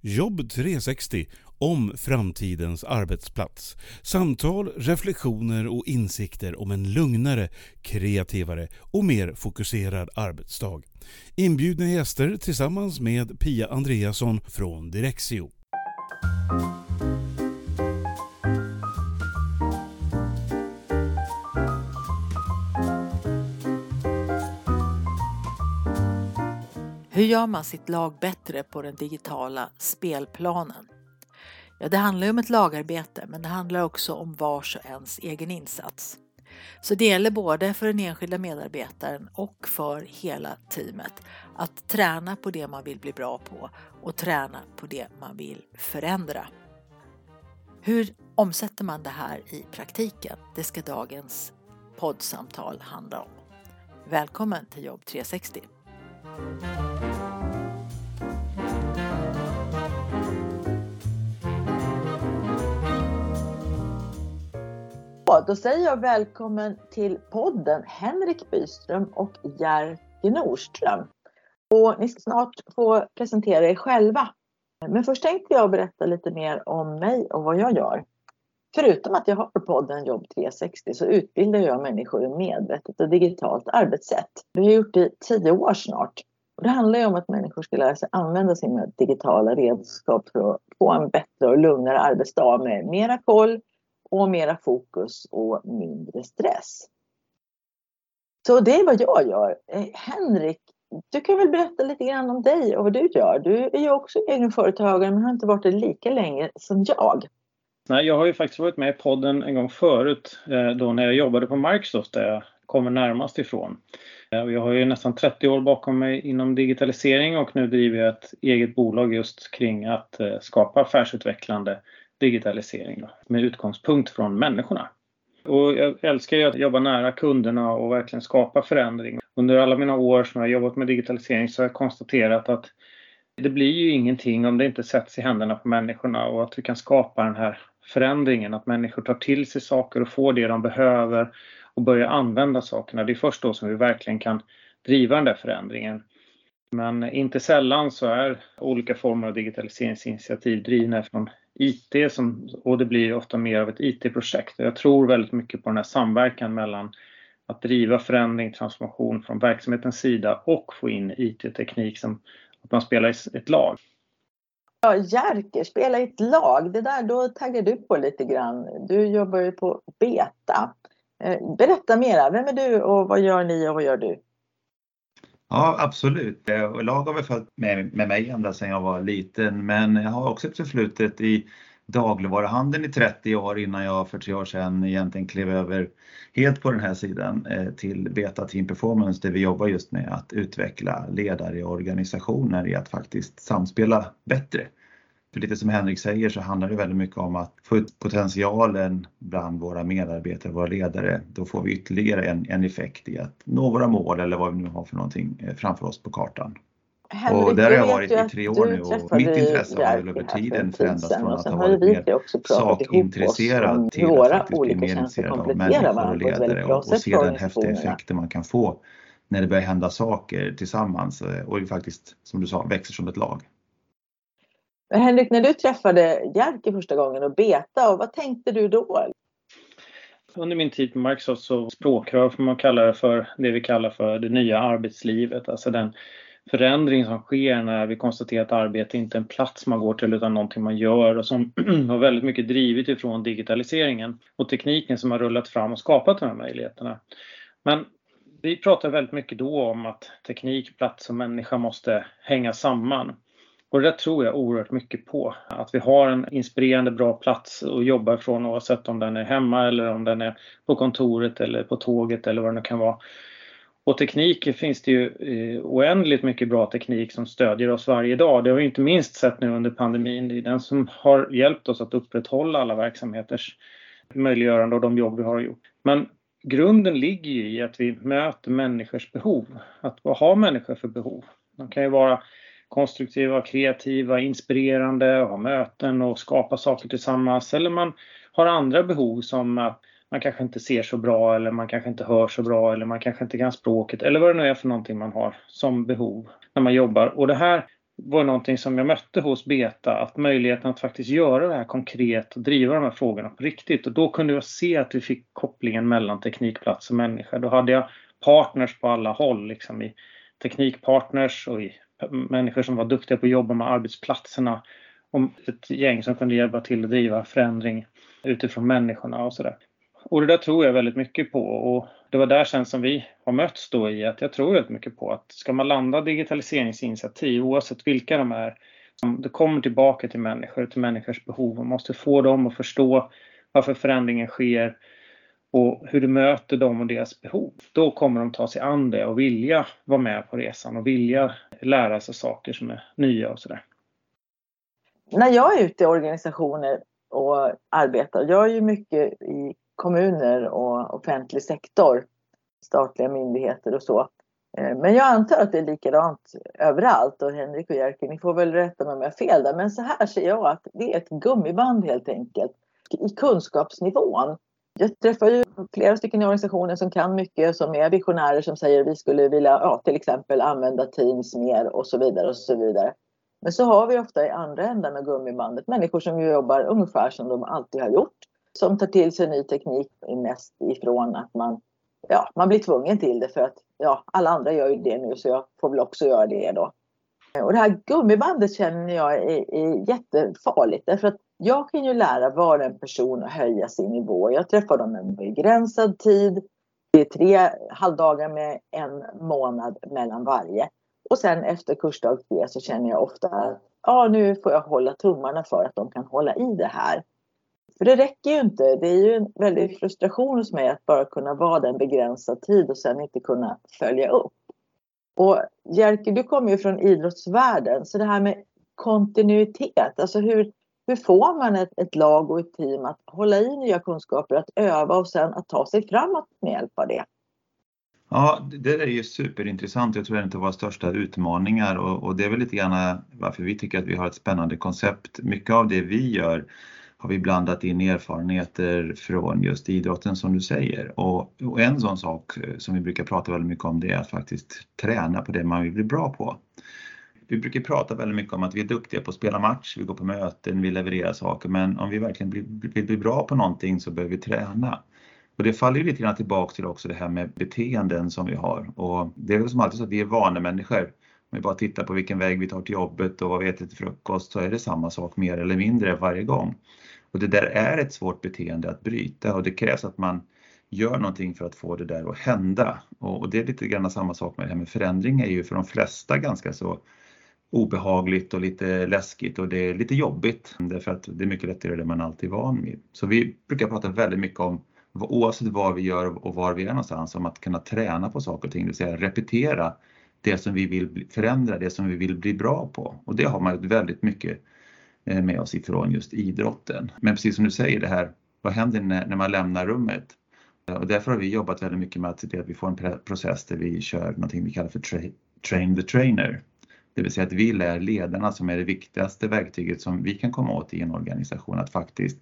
Jobb 360 om framtidens arbetsplats. Samtal, reflektioner och insikter om en lugnare, kreativare och mer fokuserad arbetsdag. Inbjudna gäster tillsammans med Pia Andreasson från Direxio. Hur gör man sitt lag bättre på den digitala spelplanen? Ja, det handlar om ett lagarbete, men det handlar också om vars och ens egen insats. Så det gäller både för den enskilda medarbetaren och för hela teamet att träna på det man vill bli bra på och träna på det man vill förändra. Hur omsätter man det här i praktiken? Det ska dagens poddsamtal handla om. Välkommen till Jobb 360! Då säger jag välkommen till podden Henrik Byström och Jerker Norström. Och ni ska snart få presentera er själva. Men först tänkte jag berätta lite mer om mig och vad jag gör. Förutom att jag har podden Jobb 360 så utbildar jag människor i medvetet och digitalt arbetssätt. Det har jag gjort i tio år snart. Och det handlar ju om att människor ska lära sig använda sina digitala redskap för att få en bättre och lugnare arbetsdag med mera koll och mera fokus och mindre stress. Så det är vad jag gör. Eh, Henrik, du kan väl berätta lite grann om dig och vad du gör? Du är ju också egenföretagare men har inte varit det lika länge som jag. Nej, jag har ju faktiskt varit med i podden en gång förut eh, då när jag jobbade på Microsoft där jag kommer närmast ifrån. Eh, jag har ju nästan 30 år bakom mig inom digitalisering och nu driver jag ett eget bolag just kring att eh, skapa affärsutvecklande digitalisering med utgångspunkt från människorna. Och jag älskar ju att jobba nära kunderna och verkligen skapa förändring. Under alla mina år som jag jobbat med digitalisering så har jag konstaterat att det blir ju ingenting om det inte sätts i händerna på människorna och att vi kan skapa den här förändringen, att människor tar till sig saker och får det de behöver och börjar använda sakerna. Det är först då som vi verkligen kan driva den där förändringen. Men inte sällan så är olika former av digitaliseringsinitiativ drivna från IT som, och det blir ofta mer av ett IT-projekt. Jag tror väldigt mycket på den här samverkan mellan att driva förändring, transformation från verksamhetens sida och få in IT-teknik som att man spelar i ett lag. Ja, Jerker, spela i ett lag, det där då taggar du på lite grann. Du jobbar ju på Beta. Eh, berätta mera, vem är du och vad gör ni och vad gör du? Ja, absolut. Eh, lag har väl följt med, med mig ända sedan jag var liten, men jag har också ett förflutet i dagligvaruhandeln i 30 år innan jag för tre år sedan egentligen klev över helt på den här sidan eh, till Beta Team Performance där vi jobbar just med att utveckla ledare i organisationer i att faktiskt samspela bättre. För lite som Henrik säger så handlar det väldigt mycket om att få ut potentialen bland våra medarbetare, våra ledare. Då får vi ytterligare en, en effekt i att nå våra mål eller vad vi nu har för någonting eh, framför oss på kartan. Henrik, och där har jag varit i tre år nu och mitt intresse har över tiden förändrats från att ha varit mer sakintresserad till att faktiskt bli mer intresserad av människor och ledare och, och se den häftiga effekten man kan få när det börjar hända saker tillsammans eh, och vi faktiskt, som du sa, växer som ett lag. Men Henrik, när du träffade Jerker första gången och Beta, och vad tänkte du då? Under min tid på Microsoft så språkrör får man kalla det för det vi kallar för det nya arbetslivet. Alltså den förändring som sker när vi konstaterar att arbete inte är en plats man går till utan någonting man gör och som har väldigt mycket drivit ifrån digitaliseringen och tekniken som har rullat fram och skapat de här möjligheterna. Men vi pratar väldigt mycket då om att teknik, plats och människa måste hänga samman. Och det tror jag oerhört mycket på. Att vi har en inspirerande bra plats att jobba ifrån oavsett om den är hemma eller om den är på kontoret eller på tåget eller vad det nu kan vara. Och teknik finns det ju eh, oändligt mycket bra teknik som stödjer oss varje dag. Det har vi inte minst sett nu under pandemin. Det är den som har hjälpt oss att upprätthålla alla verksamheters möjliggörande och de jobb vi har gjort. Men grunden ligger ju i att vi möter människors behov. Att vad har människor för behov? De kan ju vara konstruktiva, kreativa, inspirerande, ha möten och skapa saker tillsammans. Eller man har andra behov som att man kanske inte ser så bra eller man kanske inte hör så bra eller man kanske inte kan språket eller vad det nu är för någonting man har som behov när man jobbar. Och det här var någonting som jag mötte hos Beta, att möjligheten att faktiskt göra det här konkret och driva de här frågorna på riktigt. Och då kunde jag se att vi fick kopplingen mellan teknikplats och människa. Då hade jag partners på alla håll, liksom i teknikpartners och i människor som var duktiga på att jobba med arbetsplatserna. Om ett gäng som kunde hjälpa till att driva förändring utifrån människorna och sådär. Och det där tror jag väldigt mycket på och det var där sen som vi har mötts då i att jag tror väldigt mycket på att ska man landa digitaliseringsinitiativ oavsett vilka de är, det kommer tillbaka till människor, till människors behov. Man måste få dem att förstå varför förändringen sker och hur du möter dem och deras behov. Då kommer de ta sig an det och vilja vara med på resan och vilja lära sig saker som är nya och sådär. När jag är ute i organisationer och arbetar, jag är ju mycket i kommuner och offentlig sektor, statliga myndigheter och så. Eh, men jag antar att det är likadant överallt och Henrik och Jerker, ni får väl rätta mig om jag har fel där. Men så här ser jag att det är ett gummiband helt enkelt i kunskapsnivån. Jag träffar ju flera stycken i organisationen som kan mycket, som är visionärer som säger att vi skulle vilja ja, till exempel använda Teams mer och så vidare och så vidare. Men så har vi ofta i andra änden av gummibandet människor som jobbar ungefär som de alltid har gjort som tar till sig ny teknik mest ifrån att man, ja, man blir tvungen till det för att ja, alla andra gör ju det nu så jag får väl också göra det då. Och det här gummibandet känner jag är, är jättefarligt därför att jag kan ju lära var en person att höja sin nivå. Jag träffar dem en begränsad tid. Det är tre halvdagar med en månad mellan varje. Och sen efter kursdag tre så känner jag ofta att ja, nu får jag hålla tummarna för att de kan hålla i det här. För det räcker ju inte. Det är ju en väldig frustration hos mig att bara kunna vara den begränsad tid och sen inte kunna följa upp. Och Jerker, du kommer ju från idrottsvärlden, så det här med kontinuitet, alltså hur, hur får man ett, ett, lag och ett team att hålla i nya kunskaper, att öva och sen att ta sig framåt med hjälp av det? Ja, det är ju superintressant. Jag tror det är en av våra största utmaningar och, och det är väl lite grann varför vi tycker att vi har ett spännande koncept. Mycket av det vi gör har vi blandat in erfarenheter från just idrotten som du säger. Och, och, en sån sak eh, som vi brukar prata väldigt mycket om det är att faktiskt träna på det man vill bli bra på. Vi brukar prata väldigt mycket om att vi är duktiga på att spela match, vi går på möten, vi levererar saker men om vi verkligen vill bli bra på någonting så behöver vi träna. Och det faller ju lite grann tillbaka till också det här med beteenden som vi har och det är väl som alltid så att vi är vanemänniskor. Om vi bara tittar på vilken väg vi tar till jobbet och vad vi äter till frukost så är det samma sak mer eller mindre varje gång. Och det där är ett svårt beteende att bryta och det krävs att man gör någonting för att få det där att hända. Och, det är lite grann samma sak med det här med förändring är ju för de flesta ganska så obehagligt och lite läskigt och det är lite jobbigt därför att det är mycket lättare det man alltid är van vid. Så vi brukar prata väldigt mycket om oavsett vad vi gör och var vi är någonstans om att kunna träna på saker och ting, det vill säga repetera det som vi vill förändra, det som vi vill bli bra på. Och det har man väldigt mycket eh, med oss ifrån just idrotten. Men precis som du säger det här, vad händer när, när man lämnar rummet? Och därför har vi jobbat väldigt mycket med att se till att vi får en process där vi kör någonting vi kallar för tra train the trainer. Det vill säga att vi lär ledarna som är det viktigaste verktyget som vi kan komma åt i en organisation att faktiskt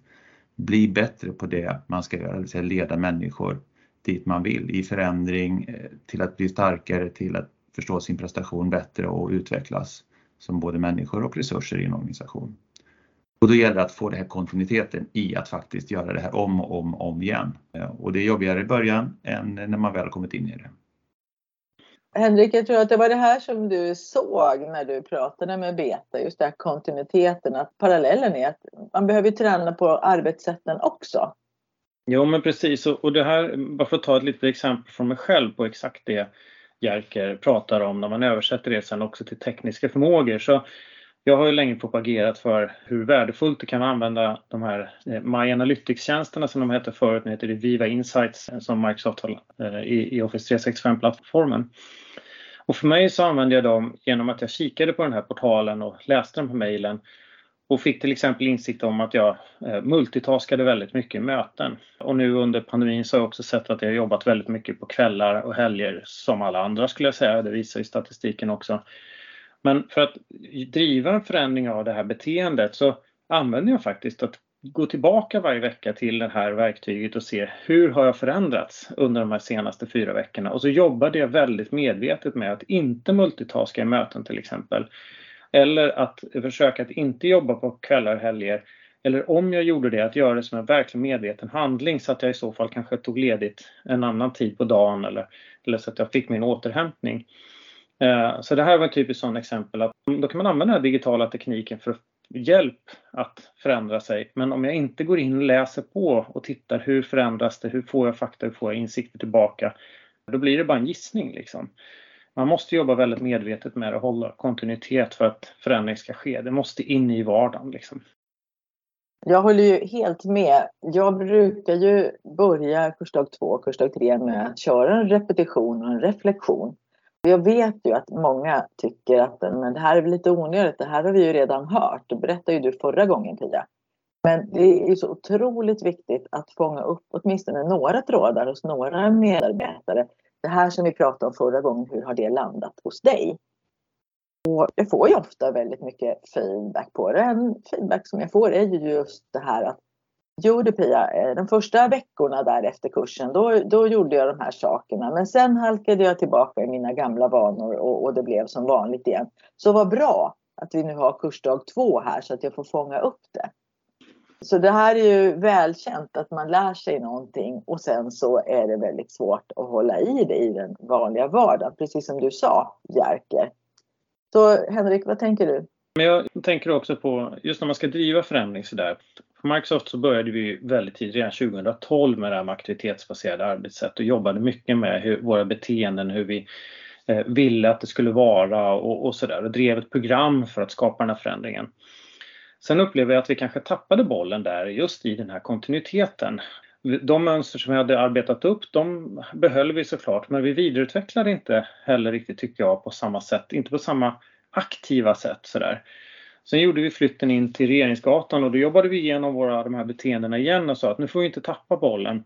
bli bättre på det man ska göra, det vill säga leda människor dit man vill i förändring, eh, till att bli starkare, till att förstå sin prestation bättre och utvecklas som både människor och resurser i en organisation. Och då gäller det att få den här kontinuiteten i att faktiskt göra det här om och om, om igen. Eh, och det är jobbigare i början än när man väl kommit in i det. Henrik, jag tror att det var det här som du såg när du pratade med Beta, just den här kontinuiteten, att parallellen är att man behöver träna på arbetssätten också. Jo men precis och det här, bara för att ta ett litet exempel från mig själv på exakt det Jerker pratar om när man översätter det sen också till tekniska förmågor. Så jag har ju länge propagerat för hur värdefullt det kan använda de här eh, My Analytics-tjänsterna som de hette förut, nu heter det Viva Insights som Microsoft har eh, i Office 365-plattformen. Och för mig så använde jag dem genom att jag kikade på den här portalen och läste de här mejlen och fick till exempel insikt om att jag eh, multitaskade väldigt mycket i möten. Och nu under pandemin så har jag också sett att jag jobbat väldigt mycket på kvällar och helger som alla andra skulle jag säga, det visar ju statistiken också. Men för att driva en förändring av det här beteendet så använder jag faktiskt att gå tillbaka varje vecka till det här verktyget och se hur har jag förändrats under de här senaste fyra veckorna och så jobbade jag väldigt medvetet med att inte multitaska i möten till exempel. Eller att försöka att inte jobba på kvällar och helger. Eller om jag gjorde det, att göra det som en verkligen medveten handling så att jag i så fall kanske tog ledigt en annan tid på dagen eller, eller så att jag fick min återhämtning. Eh, så det här var ett typiskt sådant exempel att då kan man använda den digitala tekniken för hjälp att förändra sig. Men om jag inte går in och läser på och tittar hur förändras det, hur får jag fakta, hur får jag insikter tillbaka? Då blir det bara en gissning liksom. Man måste jobba väldigt medvetet med att hålla kontinuitet för att förändring ska ske. Det måste in i vardagen liksom. Jag håller ju helt med. Jag brukar ju börja kursdag två och kursdag tre med att köra en repetition och en reflektion. Jag vet ju att många tycker att men det här är lite onödigt, det här har vi ju redan hört. Det berättade ju du förra gången Pia. Men det är så otroligt viktigt att fånga upp åtminstone några trådar hos några medarbetare. Det här som vi pratade om förra gången, hur har det landat hos dig? Och jag får ju ofta väldigt mycket feedback på det. En feedback som jag får är ju just det här att Jo du Pia, eh, de första veckorna där efter kursen då, då gjorde jag de här sakerna men sen halkade jag tillbaka i mina gamla vanor och, och det blev som vanligt igen. Så vad bra att vi nu har kursdag två här så att jag får fånga upp det. Så det här är ju välkänt att man lär sig någonting och sen så är det väldigt svårt att hålla i det i den vanliga vardagen. Precis som du sa Jerker. Så Henrik, vad tänker du? Men jag tänker också på just när man ska driva förändring sådär. På Microsoft så började vi väldigt tidigt, redan 2012 med det här med aktivitetsbaserade arbetssätt och jobbade mycket med hur, våra beteenden, hur vi eh, ville att det skulle vara och, och sådär och drev ett program för att skapa den här förändringen. Sen upplever jag att vi kanske tappade bollen där just i den här kontinuiteten. De mönster som vi hade arbetat upp, de behöll vi såklart, men vi vidareutvecklade inte heller riktigt tyckte jag på samma sätt, inte på samma aktiva sätt sådär. Sen gjorde vi flytten in till Regeringsgatan och då jobbade vi igenom våra, de här beteendena igen och sa att nu får vi inte tappa bollen.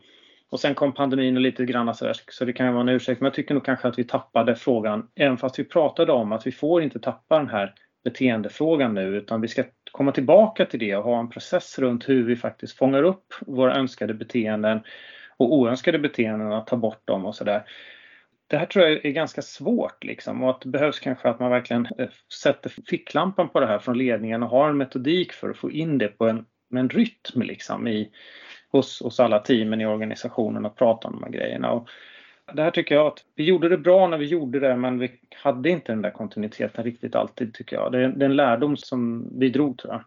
Och sen kom pandemin och lite grann sådär, så det kan ju vara en ursäkt. Men jag tycker nog kanske att vi tappade frågan, även fast vi pratade om att vi får inte tappa den här beteendefrågan nu utan vi ska komma tillbaka till det och ha en process runt hur vi faktiskt fångar upp våra önskade beteenden och oönskade beteenden och ta bort dem och sådär. Det här tror jag är ganska svårt liksom och att det behövs kanske att man verkligen eh, sätter ficklampan på det här från ledningen och har en metodik för att få in det på en, med en rytm liksom i, hos, hos alla teamen i organisationen och prata om de här grejerna. Och det här tycker jag att vi gjorde det bra när vi gjorde det men vi hade inte den där kontinuiteten riktigt alltid tycker jag. Det är, det är en lärdom som vi drog tror jag.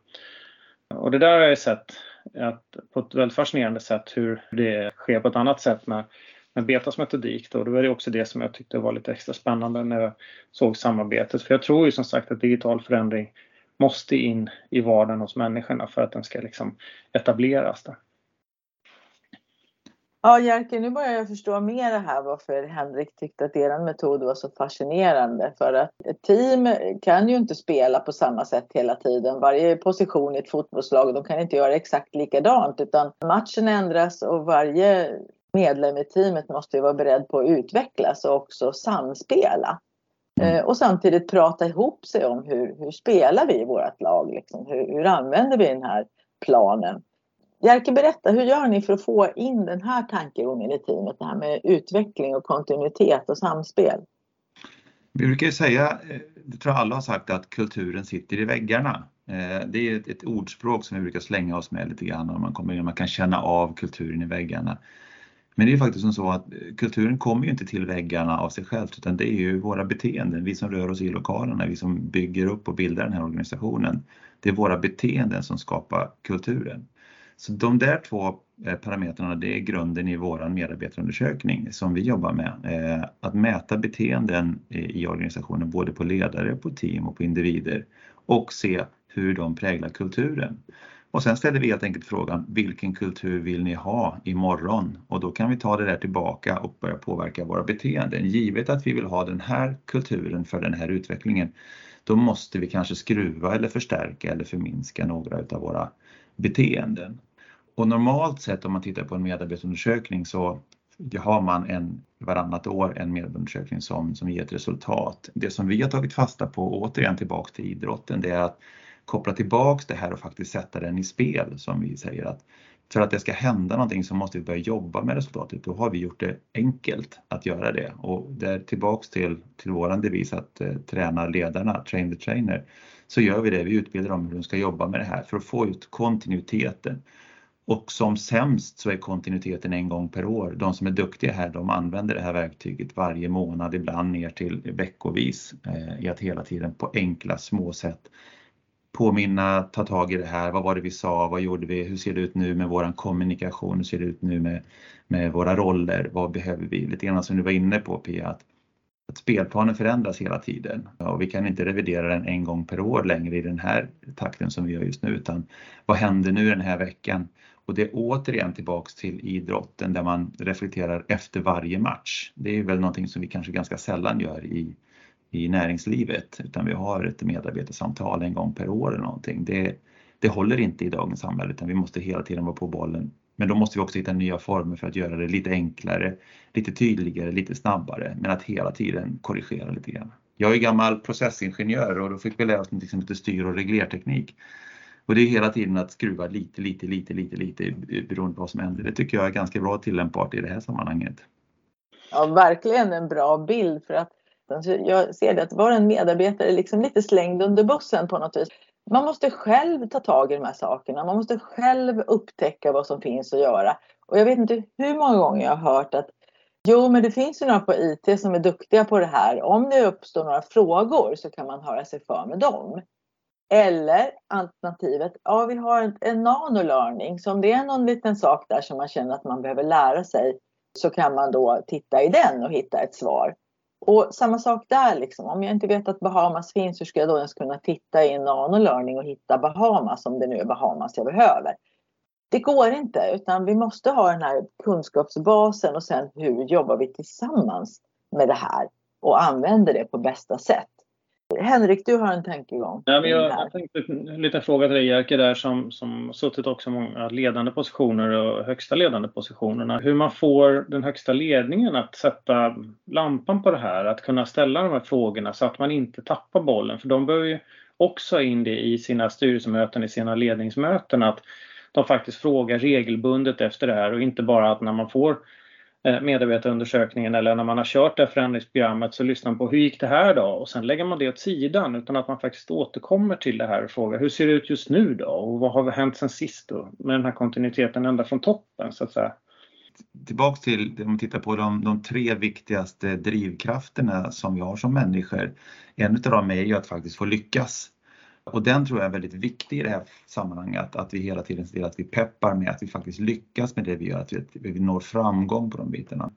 Och det där har jag sett att, på ett väldigt fascinerande sätt hur det sker på ett annat sätt med, med Betas metodik. Då. Det var det också det som jag tyckte var lite extra spännande när jag såg samarbetet. För jag tror ju som sagt att digital förändring måste in i vardagen hos människorna för att den ska liksom etableras. Där. Ja, Jerker, nu börjar jag förstå mer det här varför Henrik tyckte att er metod var så fascinerande. För att ett team kan ju inte spela på samma sätt hela tiden. Varje position i ett fotbollslag, de kan inte göra exakt likadant utan matchen ändras och varje medlem i teamet måste ju vara beredd på att utvecklas och också samspela. Mm. Eh, och samtidigt prata ihop sig om hur, hur spelar vi i vårt lag? Liksom? Hur, hur använder vi den här planen? Jerker, berätta, hur gör ni för att få in den här tankegången i teamet? Det här med utveckling och kontinuitet och samspel. Vi brukar ju säga, eh, det tror jag alla har sagt, att kulturen sitter i väggarna. Eh, det är ett, ordspråk som vi brukar slänga oss med lite grann när man kommer in, man kan känna av kulturen i väggarna. Men det är faktiskt som så att eh, kulturen kommer ju inte till väggarna av sig självt utan det är ju våra beteenden, vi som rör oss i lokalerna, vi som bygger upp och bildar den här organisationen. Det är våra beteenden som skapar kulturen. Så de där två eh, parametrarna det är grunden i vår medarbetarundersökning som vi jobbar med. Eh, att mäta beteenden i organisationen både på ledare, på team och på individer och se hur de präglar kulturen. Och sen ställer vi helt enkelt frågan, vilken kultur vill ni ha imorgon? Och då kan vi ta det där tillbaka och börja påverka våra beteenden. Givet att vi vill ha den här kulturen för den här utvecklingen, då måste vi kanske skruva eller förstärka eller förminska några utav våra beteenden. Och normalt sett om man tittar på en medarbetarundersökning så har man en, varannat år en medarbetarundersökning som, som ger ett resultat. Det som vi har tagit fasta på, återigen tillbaks till idrotten, det är att koppla tillbaks det här och faktiskt sätta den i spel som vi säger att för att det ska hända någonting så måste vi börja jobba med resultatet. Då har vi gjort det enkelt att göra det och där tillbaks till, till våran devis att eh, träna ledarna, train the trainer, så gör vi det. Vi utbildar dem hur de ska jobba med det här för att få ut kontinuiteten. Och som sämst så är kontinuiteten en gång per år. De som är duktiga här de använder det här verktyget varje månad, ibland ner till veckovis eh, i att hela tiden på enkla små sätt påminna, ta tag i det här, vad var det vi sa, vad gjorde vi, hur ser det ut nu med våran kommunikation, hur ser det ut nu med, med våra roller, vad behöver vi? Lite grann som du var inne på Pia, att, att spelplanen förändras hela tiden och vi kan inte revidera den en gång per år längre i den här takten som vi gör just nu utan vad händer nu den här veckan? Och det är återigen tillbaks till idrotten där man reflekterar efter varje match. Det är väl någonting som vi kanske ganska sällan gör i, i näringslivet utan vi har ett medarbetarsamtal en gång per år eller någonting. Det, det håller inte i dagens samhälle utan vi måste hela tiden vara på bollen. Men då måste vi också hitta nya former för att göra det lite enklare, lite tydligare, lite snabbare men att hela tiden korrigera lite grann. Jag är gammal processingenjör och då fick vi lära oss något som heter styr och reglerteknik. Och det är hela tiden att skruva lite, lite, lite, lite, lite beroende på vad som händer. Det tycker jag är ganska bra tillämpbart i det här sammanhanget. Ja, verkligen en bra bild för att jag ser det att var en medarbetare är liksom lite slängd under bussen på något vis. Man måste själv ta tag i de här sakerna. Man måste själv upptäcka vad som finns att göra. Och jag vet inte hur många gånger jag har hört att Jo, men det finns ju några på IT som är duktiga på det här. Om det uppstår några frågor så kan man höra sig för med dem. Eller alternativet, ja vi har en, en nanolearning, så om det är någon liten sak där som man känner att man behöver lära sig så kan man då titta i den och hitta ett svar. Och samma sak där, liksom. om jag inte vet att Bahamas finns, hur ska jag då ens kunna titta i en nanolearning och hitta Bahamas om det nu är Bahamas jag behöver? Det går inte, utan vi måste ha den här kunskapsbasen och sen hur jobbar vi tillsammans med det här och använder det på bästa sätt. Henrik, du har en tankegång. Ja, men jag, jag tänkte en liten fråga till dig Jerker där som, som suttit också många ledande positioner och högsta ledande positionerna. Hur man får den högsta ledningen att sätta lampan på det här, att kunna ställa de här frågorna så att man inte tappar bollen. För de behöver ju också in det i sina styrelsemöten, i sina ledningsmöten att de faktiskt frågar regelbundet efter det här och inte bara att när man får Eh, medarbetarundersökningen eller när man har kört det här förändringsprogrammet så lyssnar man på hur gick det här då och sen lägger man det åt sidan utan att man faktiskt återkommer till det här och frågar hur ser det ut just nu då och vad har hänt sen sist då med den här kontinuiteten ända från toppen så att säga. Tillbaks till om man tittar på de, de tre viktigaste drivkrafterna som vi har som människor. En av dem är ju att faktiskt få lyckas. Och den tror jag är väldigt viktig i det här sammanhanget, att vi hela tiden ser att vi peppar med att vi faktiskt lyckas med det vi gör, att vi, vi når framgång på de bitarna.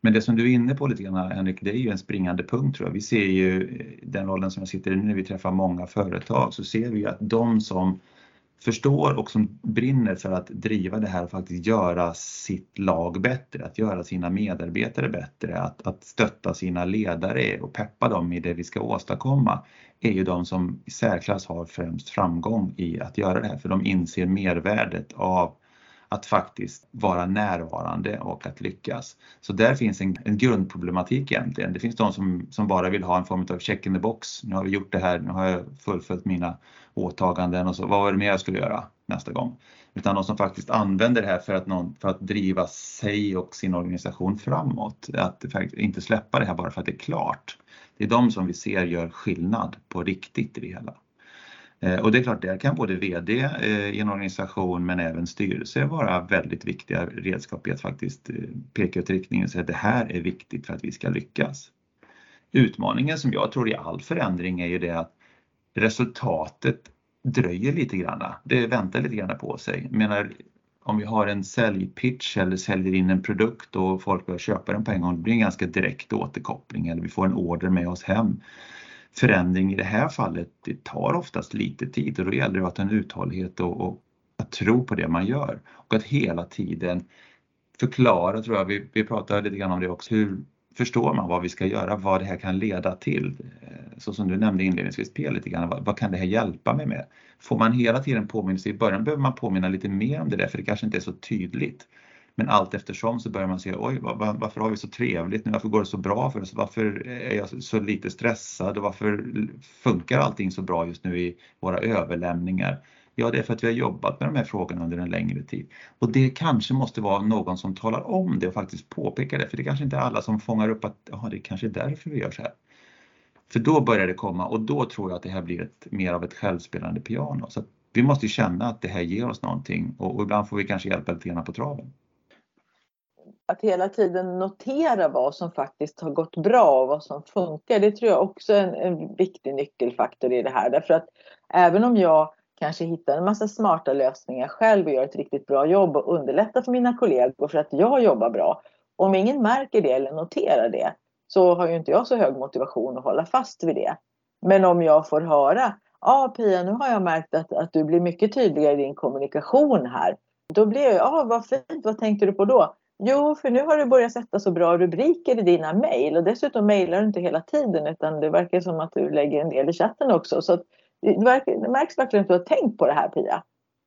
Men det som du är inne på lite grann Henrik, det är ju en springande punkt tror jag. Vi ser ju eh, den rollen som jag sitter i nu när vi träffar många företag så ser vi ju att de som förstår och som brinner för att driva det här och faktiskt göra sitt lag bättre, att göra sina medarbetare bättre, att, att stötta sina ledare och peppa dem i det vi ska åstadkomma är ju de som i särklass har främst framgång i att göra det här för de inser mervärdet av att faktiskt vara närvarande och att lyckas. Så där finns en, en grundproblematik egentligen. Det finns de som, som bara vill ha en form av check in the box. Nu har vi gjort det här, nu har jag fullföljt mina åtaganden och så vad var det mer jag skulle göra nästa gång? Utan de som faktiskt använder det här för att, någon, för att driva sig och sin organisation framåt. Att inte släppa det här bara för att det är klart. Det är de som vi ser gör skillnad på riktigt i det hela. Eh, och det är klart, där kan både VD eh, i en organisation men även styrelse vara väldigt viktiga redskap i att faktiskt eh, peka ut riktningen och säga att det här är viktigt för att vi ska lyckas. Utmaningen som jag tror i all förändring är ju det att resultatet dröjer lite grann. Det väntar lite grann på sig. Jag menar, om vi har en säljpitch eller säljer in en produkt och folk börjar köpa den på en gång, det blir en ganska direkt återkoppling eller vi får en order med oss hem. Förändring i det här fallet, det tar oftast lite tid och då gäller det att ha en uthållighet och, och att tro på det man gör och att hela tiden förklara, tror jag, vi, vi pratade lite grann om det också, hur förstår man vad vi ska göra, vad det här kan leda till. Eh, så som du nämnde inledningsvis P lite grann, vad, vad, kan det här hjälpa mig med? Får man hela tiden påminnelse, i början behöver man påminna lite mer om det där för det kanske inte är så tydligt. Men allt eftersom så börjar man se, oj var, varför har vi så trevligt nu, varför går det så bra för oss, varför är jag så lite stressad och varför funkar allting så bra just nu i våra överlämningar? Ja, det är för att vi har jobbat med de här frågorna under en längre tid. Och det kanske måste vara någon som talar om det och faktiskt påpekar det, för det kanske inte är alla som fångar upp att ja, det kanske är därför vi gör så här. För då börjar det komma och då tror jag att det här blir ett, mer av ett självspelande piano. Så vi måste känna att det här ger oss någonting och, och ibland får vi kanske hjälpa lite grann på traven. Att hela tiden notera vad som faktiskt har gått bra och vad som funkar, det tror jag också är en, en viktig nyckelfaktor i det här. Därför att även om jag kanske hittar en massa smarta lösningar själv och gör ett riktigt bra jobb och underlättar för mina kollegor för att jag jobbar bra. Om ingen märker det eller noterar det så har ju inte jag så hög motivation att hålla fast vid det. Men om jag får höra, ja ah, Pia nu har jag märkt att, att du blir mycket tydligare i din kommunikation här. Då blir jag, ja ah, vad fint, vad tänkte du på då? Jo, för nu har du börjat sätta så bra rubriker i dina mejl och dessutom mejlar du inte hela tiden utan det verkar som att du lägger en del i chatten också. Så det, märks verkligen att du har tänkt på det här Pia.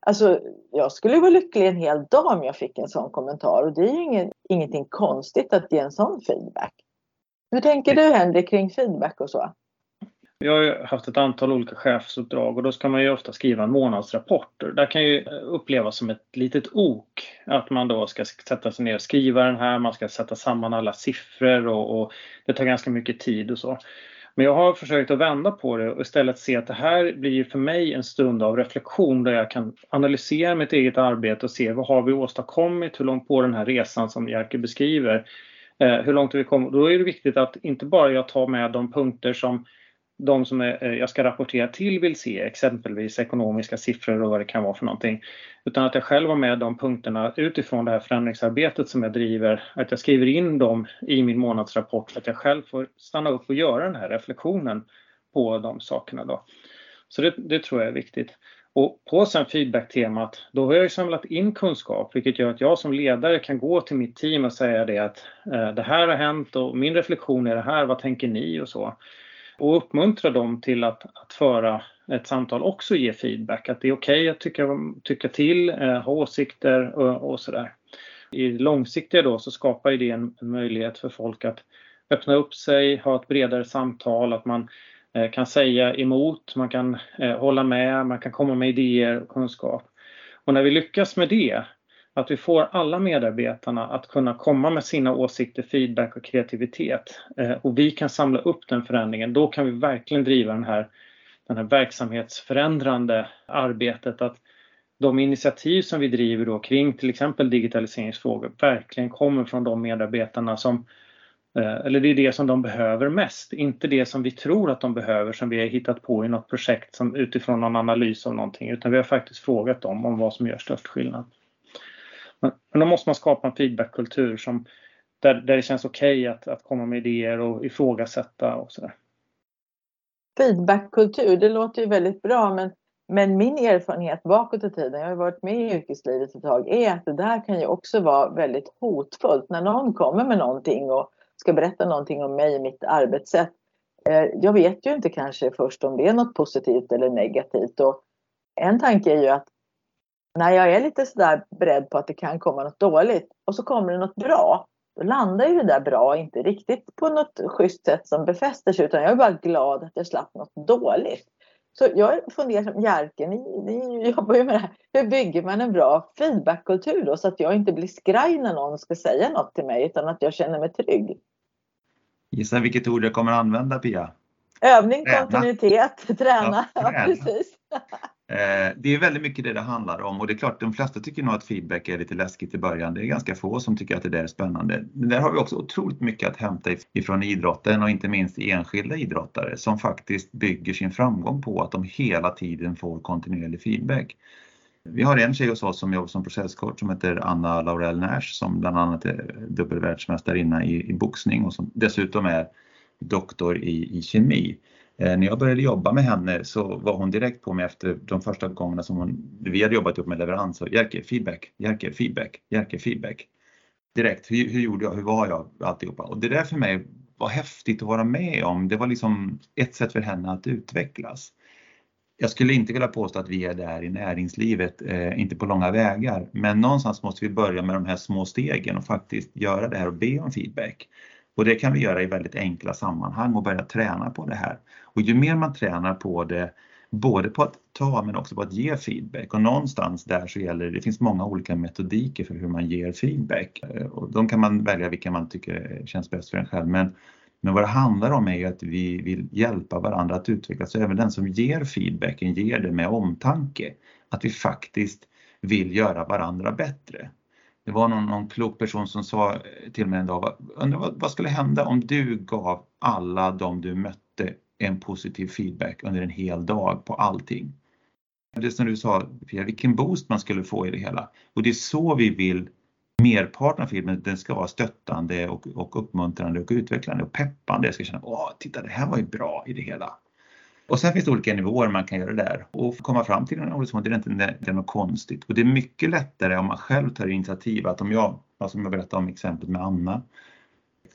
Alltså, jag skulle vara lycklig en hel dag om jag fick en sån kommentar och det är ju inget, ingenting konstigt att ge en sån feedback. Hur tänker du Henrik kring feedback och så? Jag har haft ett antal olika chefsuppdrag och då ska man ju ofta skriva en månadsrapport. Det kan ju upplevas som ett litet ok att man då ska sätta sig ner och skriva den här, man ska sätta samman alla siffror och, och det tar ganska mycket tid och så. Men jag har försökt att vända på det och istället se att det här blir för mig en stund av reflektion där jag kan analysera mitt eget arbete och se vad har vi åstadkommit, hur långt på den här resan som Jerker beskriver, eh, hur långt har vi kommit? Då är det viktigt att inte bara jag tar med de punkter som de som är, eh, jag ska rapportera till vill se, exempelvis ekonomiska siffror och vad det kan vara för någonting. Utan att jag själv har med de punkterna utifrån det här förändringsarbetet som jag driver, att jag skriver in dem i min månadsrapport så att jag själv får stanna upp och göra den här reflektionen på de sakerna. Då. Så det, det tror jag är viktigt. Och på sen feedback-temat, då har jag samlat in kunskap vilket gör att jag som ledare kan gå till mitt team och säga det att eh, det här har hänt och min reflektion är det här, vad tänker ni och så och uppmuntra dem till att, att föra ett samtal också ge feedback. Att det är okej okay att tycka, tycka till, eh, ha åsikter och, och sådär. I det långsiktiga då så skapar det en, en, möjlighet för folk att öppna upp sig, ha ett bredare samtal, att man eh, kan säga emot, man kan eh, hålla med, man kan komma med idéer och kunskap. Och när vi lyckas med det att vi får alla medarbetarna att kunna komma med sina åsikter, feedback och kreativitet. Eh, och vi kan samla upp den förändringen, då kan vi verkligen driva den här, den här verksamhetsförändrande arbetet. Att de initiativ som vi driver då kring till exempel digitaliseringsfrågor verkligen kommer från de medarbetarna som eh, eller det är det som de behöver mest, inte det som vi tror att de behöver som vi har hittat på i något projekt som utifrån någon analys av någonting utan vi har faktiskt frågat dem om vad som gör störst skillnad. Men då måste man skapa en feedbackkultur som där, där det känns okej okay att, att komma med idéer och ifrågasätta och sådär. Feedbackkultur, det låter ju väldigt bra men, men min erfarenhet bakåt i tiden, jag har varit med i yrkeslivet ett tag, är att det där kan ju också vara väldigt hotfullt när någon kommer med någonting och ska berätta någonting om mig och mitt arbetssätt. Eh, jag vet ju inte kanske först om det är något positivt eller negativt och en tanke är ju att när jag är lite sådär beredd på att det kan komma något dåligt och så kommer det något bra. Då landar ju det där bra inte riktigt på något schysst sätt som befäster sig utan jag är bara glad att jag slapp något dåligt. Så jag funderar som Jerker, ni, ni jobbar ju med det här. Hur bygger man en bra feedbackkultur då så att jag inte blir skraj när någon ska säga något till mig utan att jag känner mig trygg? Gissa vilket ord jag kommer använda Pia? Övning, träna. kontinuitet, träna. Ja, träna. Ja, precis. Eh, det är väldigt mycket det det handlar om och det är klart de flesta tycker nog att feedback är lite läskigt i början. Det är ganska få som tycker att det där är spännande. Men där har vi också otroligt mycket att hämta ifrån idrotten och inte minst enskilda idrottare som faktiskt bygger sin framgång på att de hela tiden får kontinuerlig feedback. Vi har en tjej hos oss som jobbar som processcoach som heter Anna Laurel Nash som bland annat är dubbelvärldsmästarinna i, i boxning och som dessutom är doktor i, i kemi. Eh, när jag började jobba med henne så var hon direkt på mig efter de första gångerna som hon, vi hade jobbat ihop med leverans och Jerker feedback, Jerker feedback, Jerker feedback. Direkt, hur, hur gjorde jag, hur var jag, alltihopa. Och det där för mig var häftigt att vara med om. Det var liksom ett sätt för henne att utvecklas. Jag skulle inte vilja påstå att vi är där i näringslivet, eh, inte på långa vägar, men någonstans måste vi börja med de här små stegen och faktiskt göra det här och be om feedback. Och det kan vi göra i väldigt enkla sammanhang och börja träna på det här. Och ju mer man tränar på det, både på att ta men också på att ge feedback och någonstans där så gäller det, det finns många olika metodiker för hur man ger feedback eh, och de kan man välja vilka man tycker känns bäst för en själv. Men, Men vad det handlar om är ju att vi vill hjälpa varandra att utvecklas. Så även den som ger feedbacken ger det med omtanke. Att vi faktiskt vill göra varandra bättre. Det var någon, någon klok person som sa till mig en dag, undrar vad, vad skulle hända om du gav alla de du mötte en positiv feedback under en hel dag på allting. Det som du sa, Pia, vilken boost man skulle få i det hela. Och det är så vi vill merparten av filmen, den ska vara stöttande och, och uppmuntrande och utvecklande och peppande. Jag ska känna, åh, titta det här var ju bra i det hela. Och sen finns det olika nivåer man kan göra där och komma fram till en horisont, det är inte det är något konstigt. Och det är mycket lättare om man själv tar initiativ, att om jag, alltså som jag berättade om exemplet med Anna,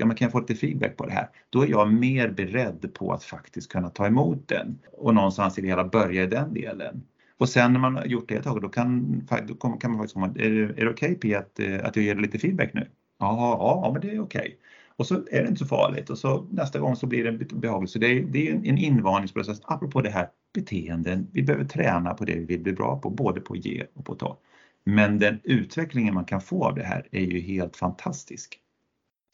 ja, men kan få lite feedback på det här. Då är jag mer beredd på att faktiskt kunna ta emot den och någonstans i det hela börja i den delen. Och sen när man har gjort det ett tag, då kan, då kan man faktiskt komma, är det, är det okej okay, att, eh, att jag ger dig lite feedback nu? Ja, ja, men det är okej. Okay. Och så är det inte så farligt och så nästa gång så blir det behagligt. Så det är, det är en invandringsprocess. Apropå det här beteenden, vi behöver träna på det vi vill bli bra på, både på att ge och på att ta. Men den utvecklingen man kan få av det här är ju helt fantastisk.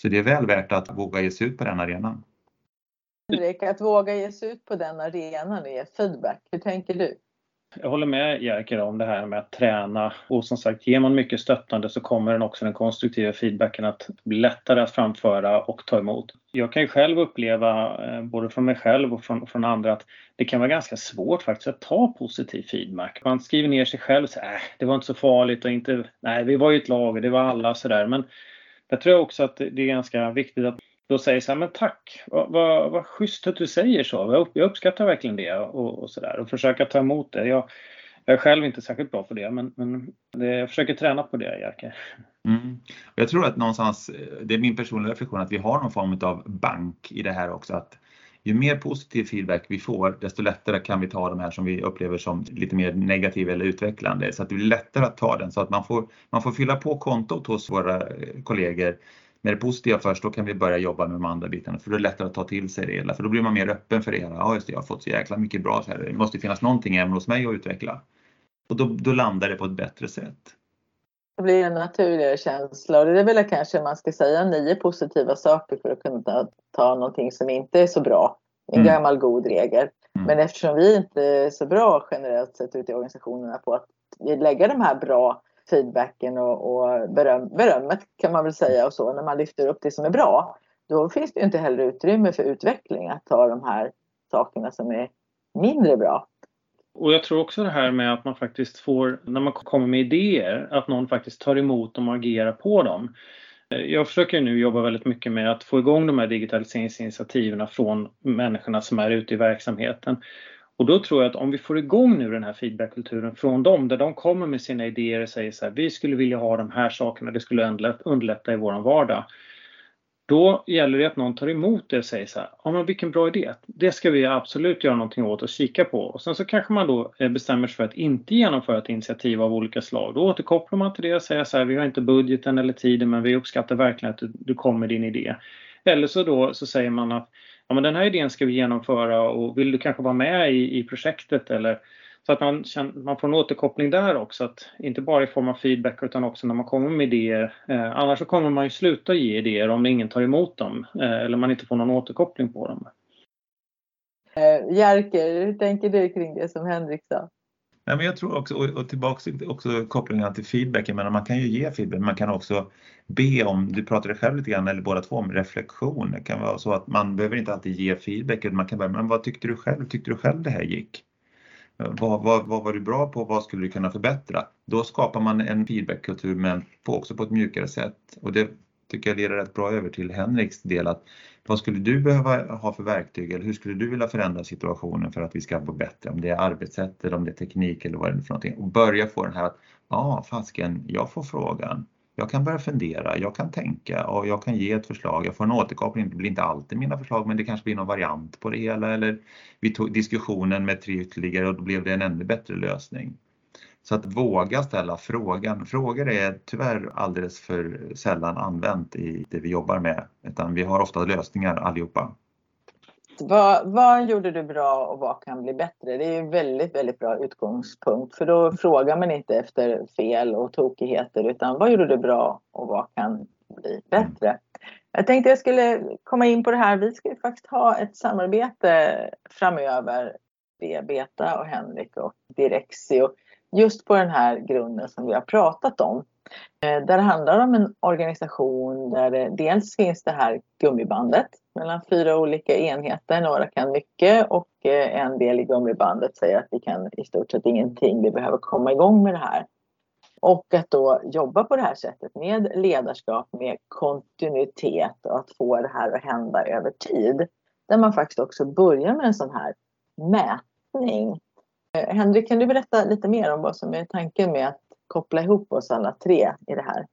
Så det är väl värt att våga ge sig ut på den arenan. Henrik, att våga ge sig ut på den arenan är feedback. Hur tänker du? Jag håller med Jerker om det här med att träna och som sagt ger man mycket stöttande så kommer den också den konstruktiva feedbacken att bli lättare att framföra och ta emot. Jag kan ju själv uppleva, eh, både från mig själv och från, från andra, att det kan vara ganska svårt faktiskt att ta positiv feedback. Man skriver ner sig själv och säger äh, det var inte så farligt och inte, nej vi var ju ett lag och det var alla sådär. Men jag tror också att det är ganska viktigt att då säger så här, men tack, vad, vad, vad schysst att du säger så. Jag uppskattar verkligen det och, och så där och försöka ta emot det. Jag, jag är själv inte särskilt bra på det, men, men det, jag försöker träna på det, Jerker. Mm. Jag tror att någonstans, eh, det är min personliga reflektion, att vi har någon form av bank i det här också. Att ju mer positiv feedback vi får, desto lättare kan vi ta de här som vi upplever som lite mer negativa eller utvecklande. Så att det blir lättare att ta den så att man får, man får fylla på kontot hos våra eh, kollegor med det positiva först, då kan vi börja jobba med de andra bitarna för då är det lättare att ta till sig det hela. För då blir man mer öppen för det hela. Ja, just det, jag har fått så jäkla mycket bra så här. Det måste finnas någonting även hos mig att utveckla. Och då, då landar det på ett bättre sätt. Det blir en naturligare känsla och det är väl kanske man ska säga nio positiva saker för att kunna ta, någonting som inte är så bra. En mm. gammal god regel. Mm. Men eftersom vi inte är så bra generellt sett ute i organisationerna på att lägga de här bra feedbacken och, och beröm, berömmet kan man väl säga och så när man lyfter upp det som är bra. Då finns det inte heller utrymme för utveckling att ta de här sakerna som är mindre bra. Och jag tror också det här med att man faktiskt får, när man kommer med idéer, att någon faktiskt tar emot dem och agerar på dem. Eh, jag försöker nu jobba väldigt mycket med att få igång de här digitaliseringsinitiativen från människorna som är ute i verksamheten. Och då tror jag att om vi får igång nu den här feedbackkulturen från dem, där de kommer med sina idéer och säger så här, vi skulle vilja ha de här sakerna, det skulle underlätta i våran vardag. Då gäller det att någon tar emot det och säger så här, ja men vilken bra idé, det ska vi absolut göra någonting åt och kika på. Och sen så kanske man då eh, bestämmer sig för att inte genomföra ett initiativ av olika slag. Då återkopplar man till det och säger så här, vi har inte budgeten eller tiden men vi uppskattar verkligen att du, du kom med din idé. Eller så då så säger man att ja, men den här idén ska vi genomföra och vill du kanske vara med i, i projektet eller så att man, känner, man får en återkoppling där också, att inte bara i form av feedback utan också när man kommer med idéer. Eh, annars så kommer man ju sluta ge idéer om ingen tar emot dem eh, eller man inte får någon återkoppling på dem. Eh, Jerker, hur tänker du kring det som Henrik sa? Nej, men jag tror också, och tillbaka också kopplingen till feedback, jag menar, man kan ju ge feedback, man kan också be om, du pratade själv lite grann, eller båda två, om reflektion. Det kan vara så att man behöver inte alltid ge feedback, man kan börja, men vad tyckte du själv? Tyckte du själv det här gick? Vad, vad, vad var du bra på? Vad skulle du kunna förbättra? Då skapar man en feedbackkultur men på, också på ett mjukare sätt. Och det tycker jag leder rätt bra över till Henriks del. Att vad skulle du behöva ha för verktyg eller hur skulle du vilja förändra situationen för att vi ska få bättre? Om det är arbetssätt eller om det är teknik eller vad det är för någonting. Och börja få den här att, ja ah, fasken, jag får frågan. Jag kan börja fundera, jag kan tänka och jag kan ge ett förslag. Jag får en återkoppling, det blir inte alltid mina förslag men det kanske blir någon variant på det hela eller vi tog diskussionen med tre ytterligare och då blev det en ännu bättre lösning. Så att våga ställa frågan. Frågor är tyvärr alldeles för sällan använt i det vi jobbar med, utan vi har ofta lösningar allihopa. Vad, vad gjorde du bra och vad kan bli bättre? Det är en väldigt, väldigt bra utgångspunkt för då frågar man inte efter fel och tokigheter utan vad gjorde du bra och vad kan bli bättre? Jag tänkte jag skulle komma in på det här. Vi ska ju faktiskt ha ett samarbete framöver. Beta och Henrik och Direxio. Just på den här grunden som vi har pratat om. Eh, där det handlar om en organisation där det dels finns det här gummibandet mellan fyra olika enheter. Några kan mycket och eh, en del i gummibandet säger att vi kan i stort sett ingenting. Vi behöver komma igång med det här. Och att då jobba på det här sättet med ledarskap, med kontinuitet och att få det här att hända över tid. Där man faktiskt också börjar med en sån här mätning. Henrik, kan du berätta lite mer om vad som är tanken med att koppla ihop oss alla tre i det här?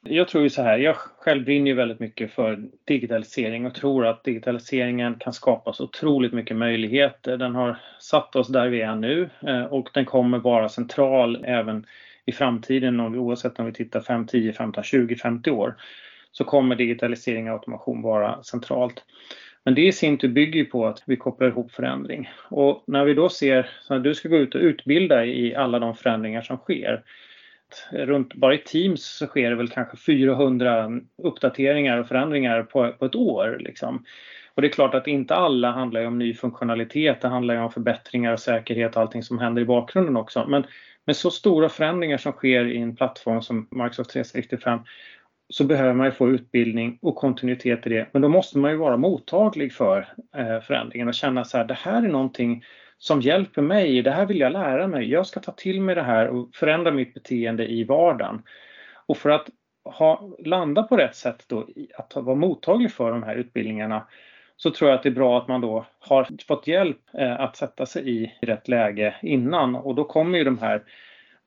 Jag tror ju så här, jag själv brinner ju väldigt mycket för digitalisering och tror att digitaliseringen kan skapa så otroligt mycket möjligheter. Den har satt oss där vi är nu eh, och den kommer vara central även i framtiden oavsett om vi tittar 5, 10, 15, 20, 50 år så kommer digitalisering och automation vara centralt. Men det i sin tur bygger på att vi kopplar ihop förändring. Och när vi då ser, att du ska gå ut och utbilda i alla de förändringar som sker. Runt, bara i Teams så sker det väl kanske 400 uppdateringar och förändringar på, på ett år. Liksom. Och det är klart att inte alla handlar om ny funktionalitet, det handlar om förbättringar och säkerhet och allting som händer i bakgrunden också. Men med så stora förändringar som sker i en plattform som Microsoft 365 så behöver man ju få utbildning och kontinuitet i det. Men då måste man ju vara mottaglig för eh, förändringen och känna så här, det här är någonting som hjälper mig, det här vill jag lära mig, jag ska ta till mig det här och förändra mitt beteende i vardagen. Och för att ha, landa på rätt sätt då, att vara mottaglig för de här utbildningarna så tror jag att det är bra att man då har fått hjälp eh, att sätta sig i rätt läge innan och då kommer ju de här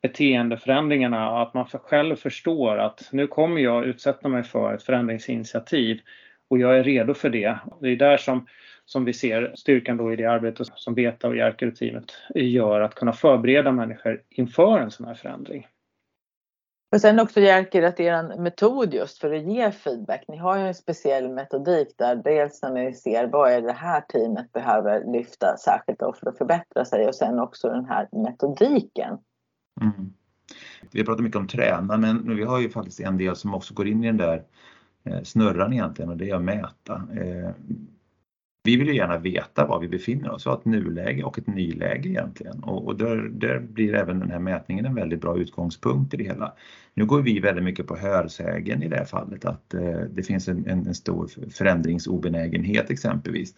beteendeförändringarna och att man själv förstår att nu kommer jag utsätta mig för ett förändringsinitiativ och jag är redo för det. Det är där som, som vi ser styrkan då i det arbete som Beta och Jerker-teamet gör att kunna förbereda människor inför en sån här förändring. Och sen också Jerker att er metod just för att ge feedback. Ni har ju en speciell metodik där dels när ni ser vad är det här teamet behöver lyfta särskilt då för att förbättra sig och sen också den här metodiken Mm. Vi har pratat mycket om träna men vi har ju faktiskt en del som också går in i den där eh, snurran egentligen och det är att mäta. Eh, vi vill ju gärna veta var vi befinner oss, vi har ett nuläge och ett nyläge egentligen och, där, där blir även den här mätningen en väldigt bra utgångspunkt i det hela. Nu går vi väldigt mycket på hörsägen i det här fallet att eh, det finns en, en, en stor förändringsobenägenhet exempelvis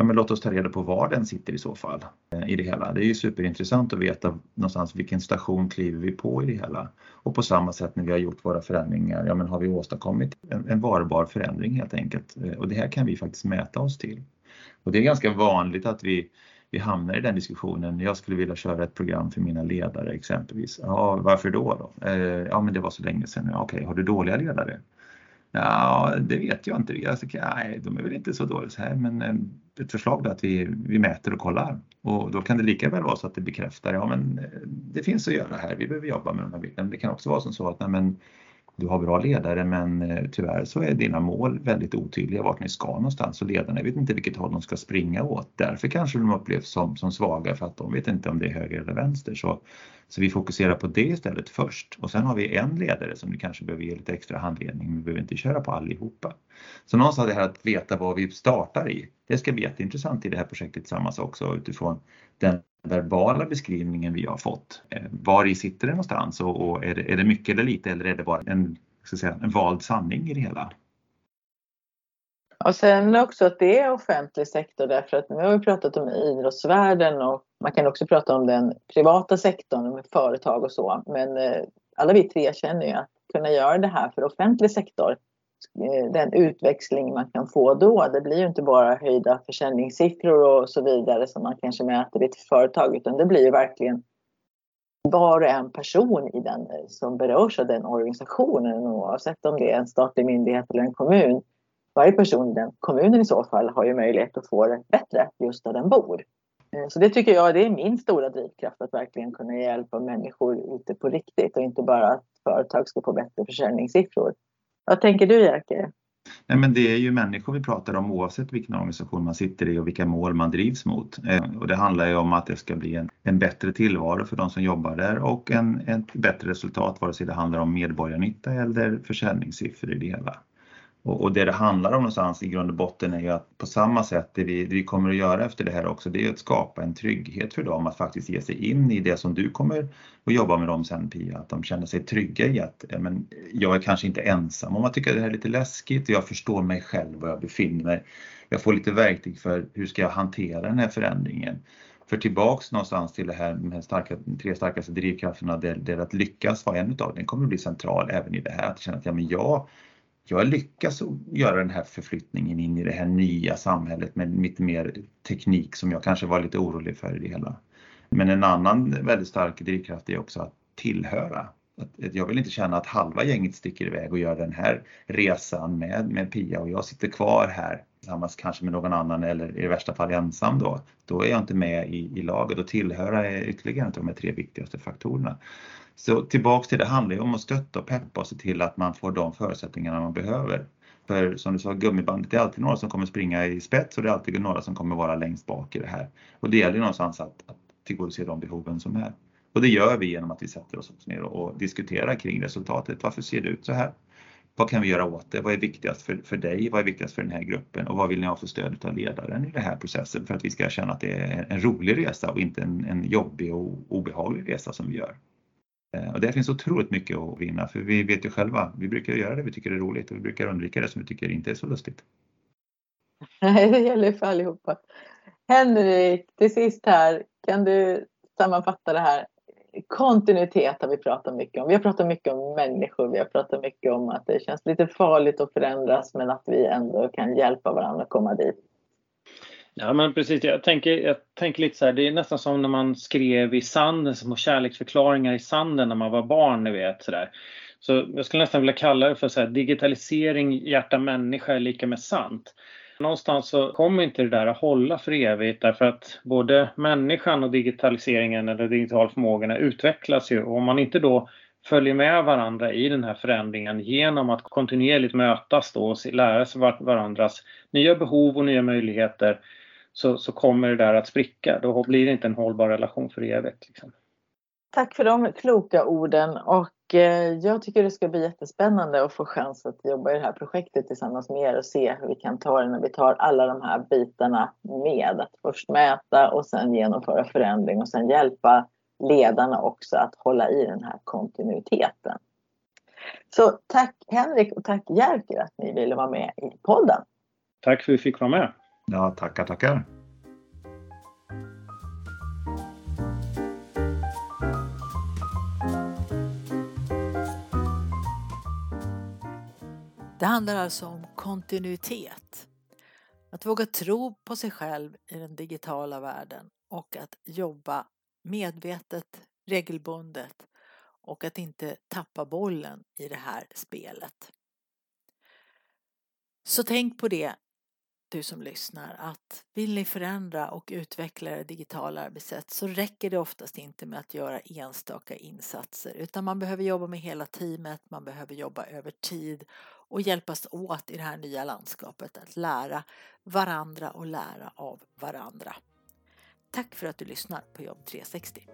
ja, men låt oss ta reda på var den sitter i så fall eh, i det hela. Det är ju superintressant att veta någonstans vilken station kliver vi på i det hela. Och på samma sätt när vi har gjort våra förändringar, ja men har vi åstadkommit en, en varbar förändring helt enkelt. Eh, och det här kan vi faktiskt mäta oss till. Och det är ganska vanligt att vi, vi hamnar i den diskussionen. Jag skulle vilja köra ett program för mina ledare exempelvis. Ja, varför då? då? Eh, ja, men det var så länge sedan. Ja, okej, har du dåliga ledare? Ja, det vet jag inte. Jag tycker, nej, de är väl inte så dåliga så här, men eh, ett förslag är att vi, vi mäter och kollar och då kan det lika väl vara så att det bekräftar, ja men eh, det finns att göra här, vi behöver jobba med de här bitarna. Det kan också vara som så att nej, men, du har bra ledare men eh, tyvärr så är dina mål väldigt otydliga vart ni ska någonstans och ledarna vet inte vilket håll de ska springa åt. Därför kanske de upplevs som, som svaga för att de vet inte om det är höger eller vänster. Så, så vi fokuserar på det istället först och sen har vi en ledare som du kanske behöver ge lite extra handledning men vi behöver inte köra på allihopa. Så någonstans det här att veta vad vi startar i, det ska bli jätteintressant i det här projektet tillsammans också utifrån den verbala beskrivningen vi har fått. Eh, var i sitter det någonstans och, och är, det, är det mycket eller lite eller är det bara en, ska säga, en vald sanning i det hela? Och sen också att det är offentlig sektor därför att nu har vi pratat om idrottsvärlden och man kan också prata om den privata sektorn med företag och så. Men eh, alla vi tre känner ju att kunna göra det här för offentlig sektor Eh, den utväxling man kan få då. Det blir ju inte bara höjda försäljningssiffror och så vidare som man kanske mäter i ett företag utan det blir ju verkligen var och en person i den eh, som berörs av den organisationen oavsett om det är en statlig myndighet eller en kommun. Varje person i den kommunen i så fall har ju möjlighet att få det bättre just där den bor. Eh, så det tycker jag det är min stora drivkraft att verkligen kunna hjälpa människor ute på riktigt och inte bara att företag ska få bättre försäljningssiffror. Vad tänker du Jerker? Nej, men det är ju människor vi pratar om oavsett vilken organisation man sitter i och vilka mål man drivs mot. Eh, och det handlar ju om att det ska bli en, en bättre tillvaro för de som jobbar där och en, ett bättre resultat vare sig det handlar om medborgarnytta eller försäljningssiffror i det hela. Och, och det det handlar om någonstans i grund och botten är ju att på samma sätt, det vi, det vi kommer att göra efter det här också, det är att skapa en trygghet för dem att faktiskt ge sig in i det som du kommer att jobba med dem sen Pia, att de känner sig trygga i att men, jag är kanske inte ensam om att tycka det här är lite läskigt och jag förstår mig själv var jag befinner mig. Jag får lite verktyg för hur ska jag hantera den här förändringen. För tillbaks någonstans till det här med starka, tre starkaste drivkrafterna där, där att lyckas vara en utav den kommer att bli central även i det här. Att känna att ja, men jag jag lyckas göra den här förflyttningen in i det här nya samhället med lite mer teknik som jag kanske var lite orolig för i det hela. Men en annan väldigt stark drivkraft är också att tillhöra. Att jag vill inte känna att halva gänget sticker iväg och gör den här resan med, med Pia och jag sitter kvar här tillsammans kanske med någon annan eller i värsta fall ensam då. Då är jag inte med i, i laget och tillhöra är ytterligare en av de här tre viktigaste faktorerna. Så tillbaks till det handlar ju om att stötta och peppa och se till att man får de förutsättningarna man behöver. För som du sa, gummibandet, det är alltid några som kommer springa i spets och det är alltid några som kommer vara längst bak i det här. Och det gäller ju någonstans att, att tillgodose de behoven som är. Och det gör vi genom att vi sätter oss ner och diskuterar kring resultatet. Varför ser det ut så här? Vad kan vi göra åt det? Vad är viktigast för, för dig? Vad är viktigast för den här gruppen? Och vad vill ni ha för stöd av ledaren i den här processen för att vi ska känna att det är en rolig resa och inte en, en jobbig och obehaglig resa som vi gör? Eh, och där finns otroligt mycket att vinna för vi vet ju själva, vi brukar göra det vi tycker är roligt och vi brukar undvika det som vi tycker inte är så lustigt. Nej, det gäller för allihopa. Henrik, till sist här, kan du sammanfatta det här? Kontinuitet har vi pratat mycket om. Vi har pratat mycket om människor. Vi har pratat mycket om att det känns lite farligt att förändras men att vi ändå kan hjälpa varandra att komma dit. Ja men precis, jag tänker, jag tänker lite så här, det är nästan som när man skrev i sanden, små kärleksförklaringar i sanden när man var barn, ni vet sådär. Så jag skulle nästan vilja kalla det för så här, digitalisering, hjärta människa är lika med sant. Någonstans så kommer inte det där att hålla för evigt därför att både människan och digitaliseringen eller digital förmågorna utvecklas ju och om man inte då följer med varandra i den här förändringen genom att kontinuerligt mötas då och lära sig varandras nya behov och nya möjligheter så, så kommer det där att spricka. Då blir det inte en hållbar relation för evigt. Liksom. Tack för de kloka orden och eh, jag tycker det ska bli jättespännande att få chans att jobba i det här projektet tillsammans med er och se hur vi kan ta det när vi tar alla de här bitarna med. Att först mäta och sen genomföra förändring och sen hjälpa ledarna också att hålla i den här kontinuiteten. Så tack Henrik och tack Jerker att ni ville vara med i podden. Tack för att vi fick vara med. Ja, tackar, tackar. Det handlar alltså om kontinuitet. Att våga tro på sig själv i den digitala världen och att jobba medvetet, regelbundet och att inte tappa bollen i det här spelet. Så tänk på det du som lyssnar att vill ni förändra och utveckla det digitala arbetssätt så räcker det oftast inte med att göra enstaka insatser utan man behöver jobba med hela teamet, man behöver jobba över tid och hjälpas åt i det här nya landskapet att lära varandra och lära av varandra. Tack för att du lyssnar på Jobb 360.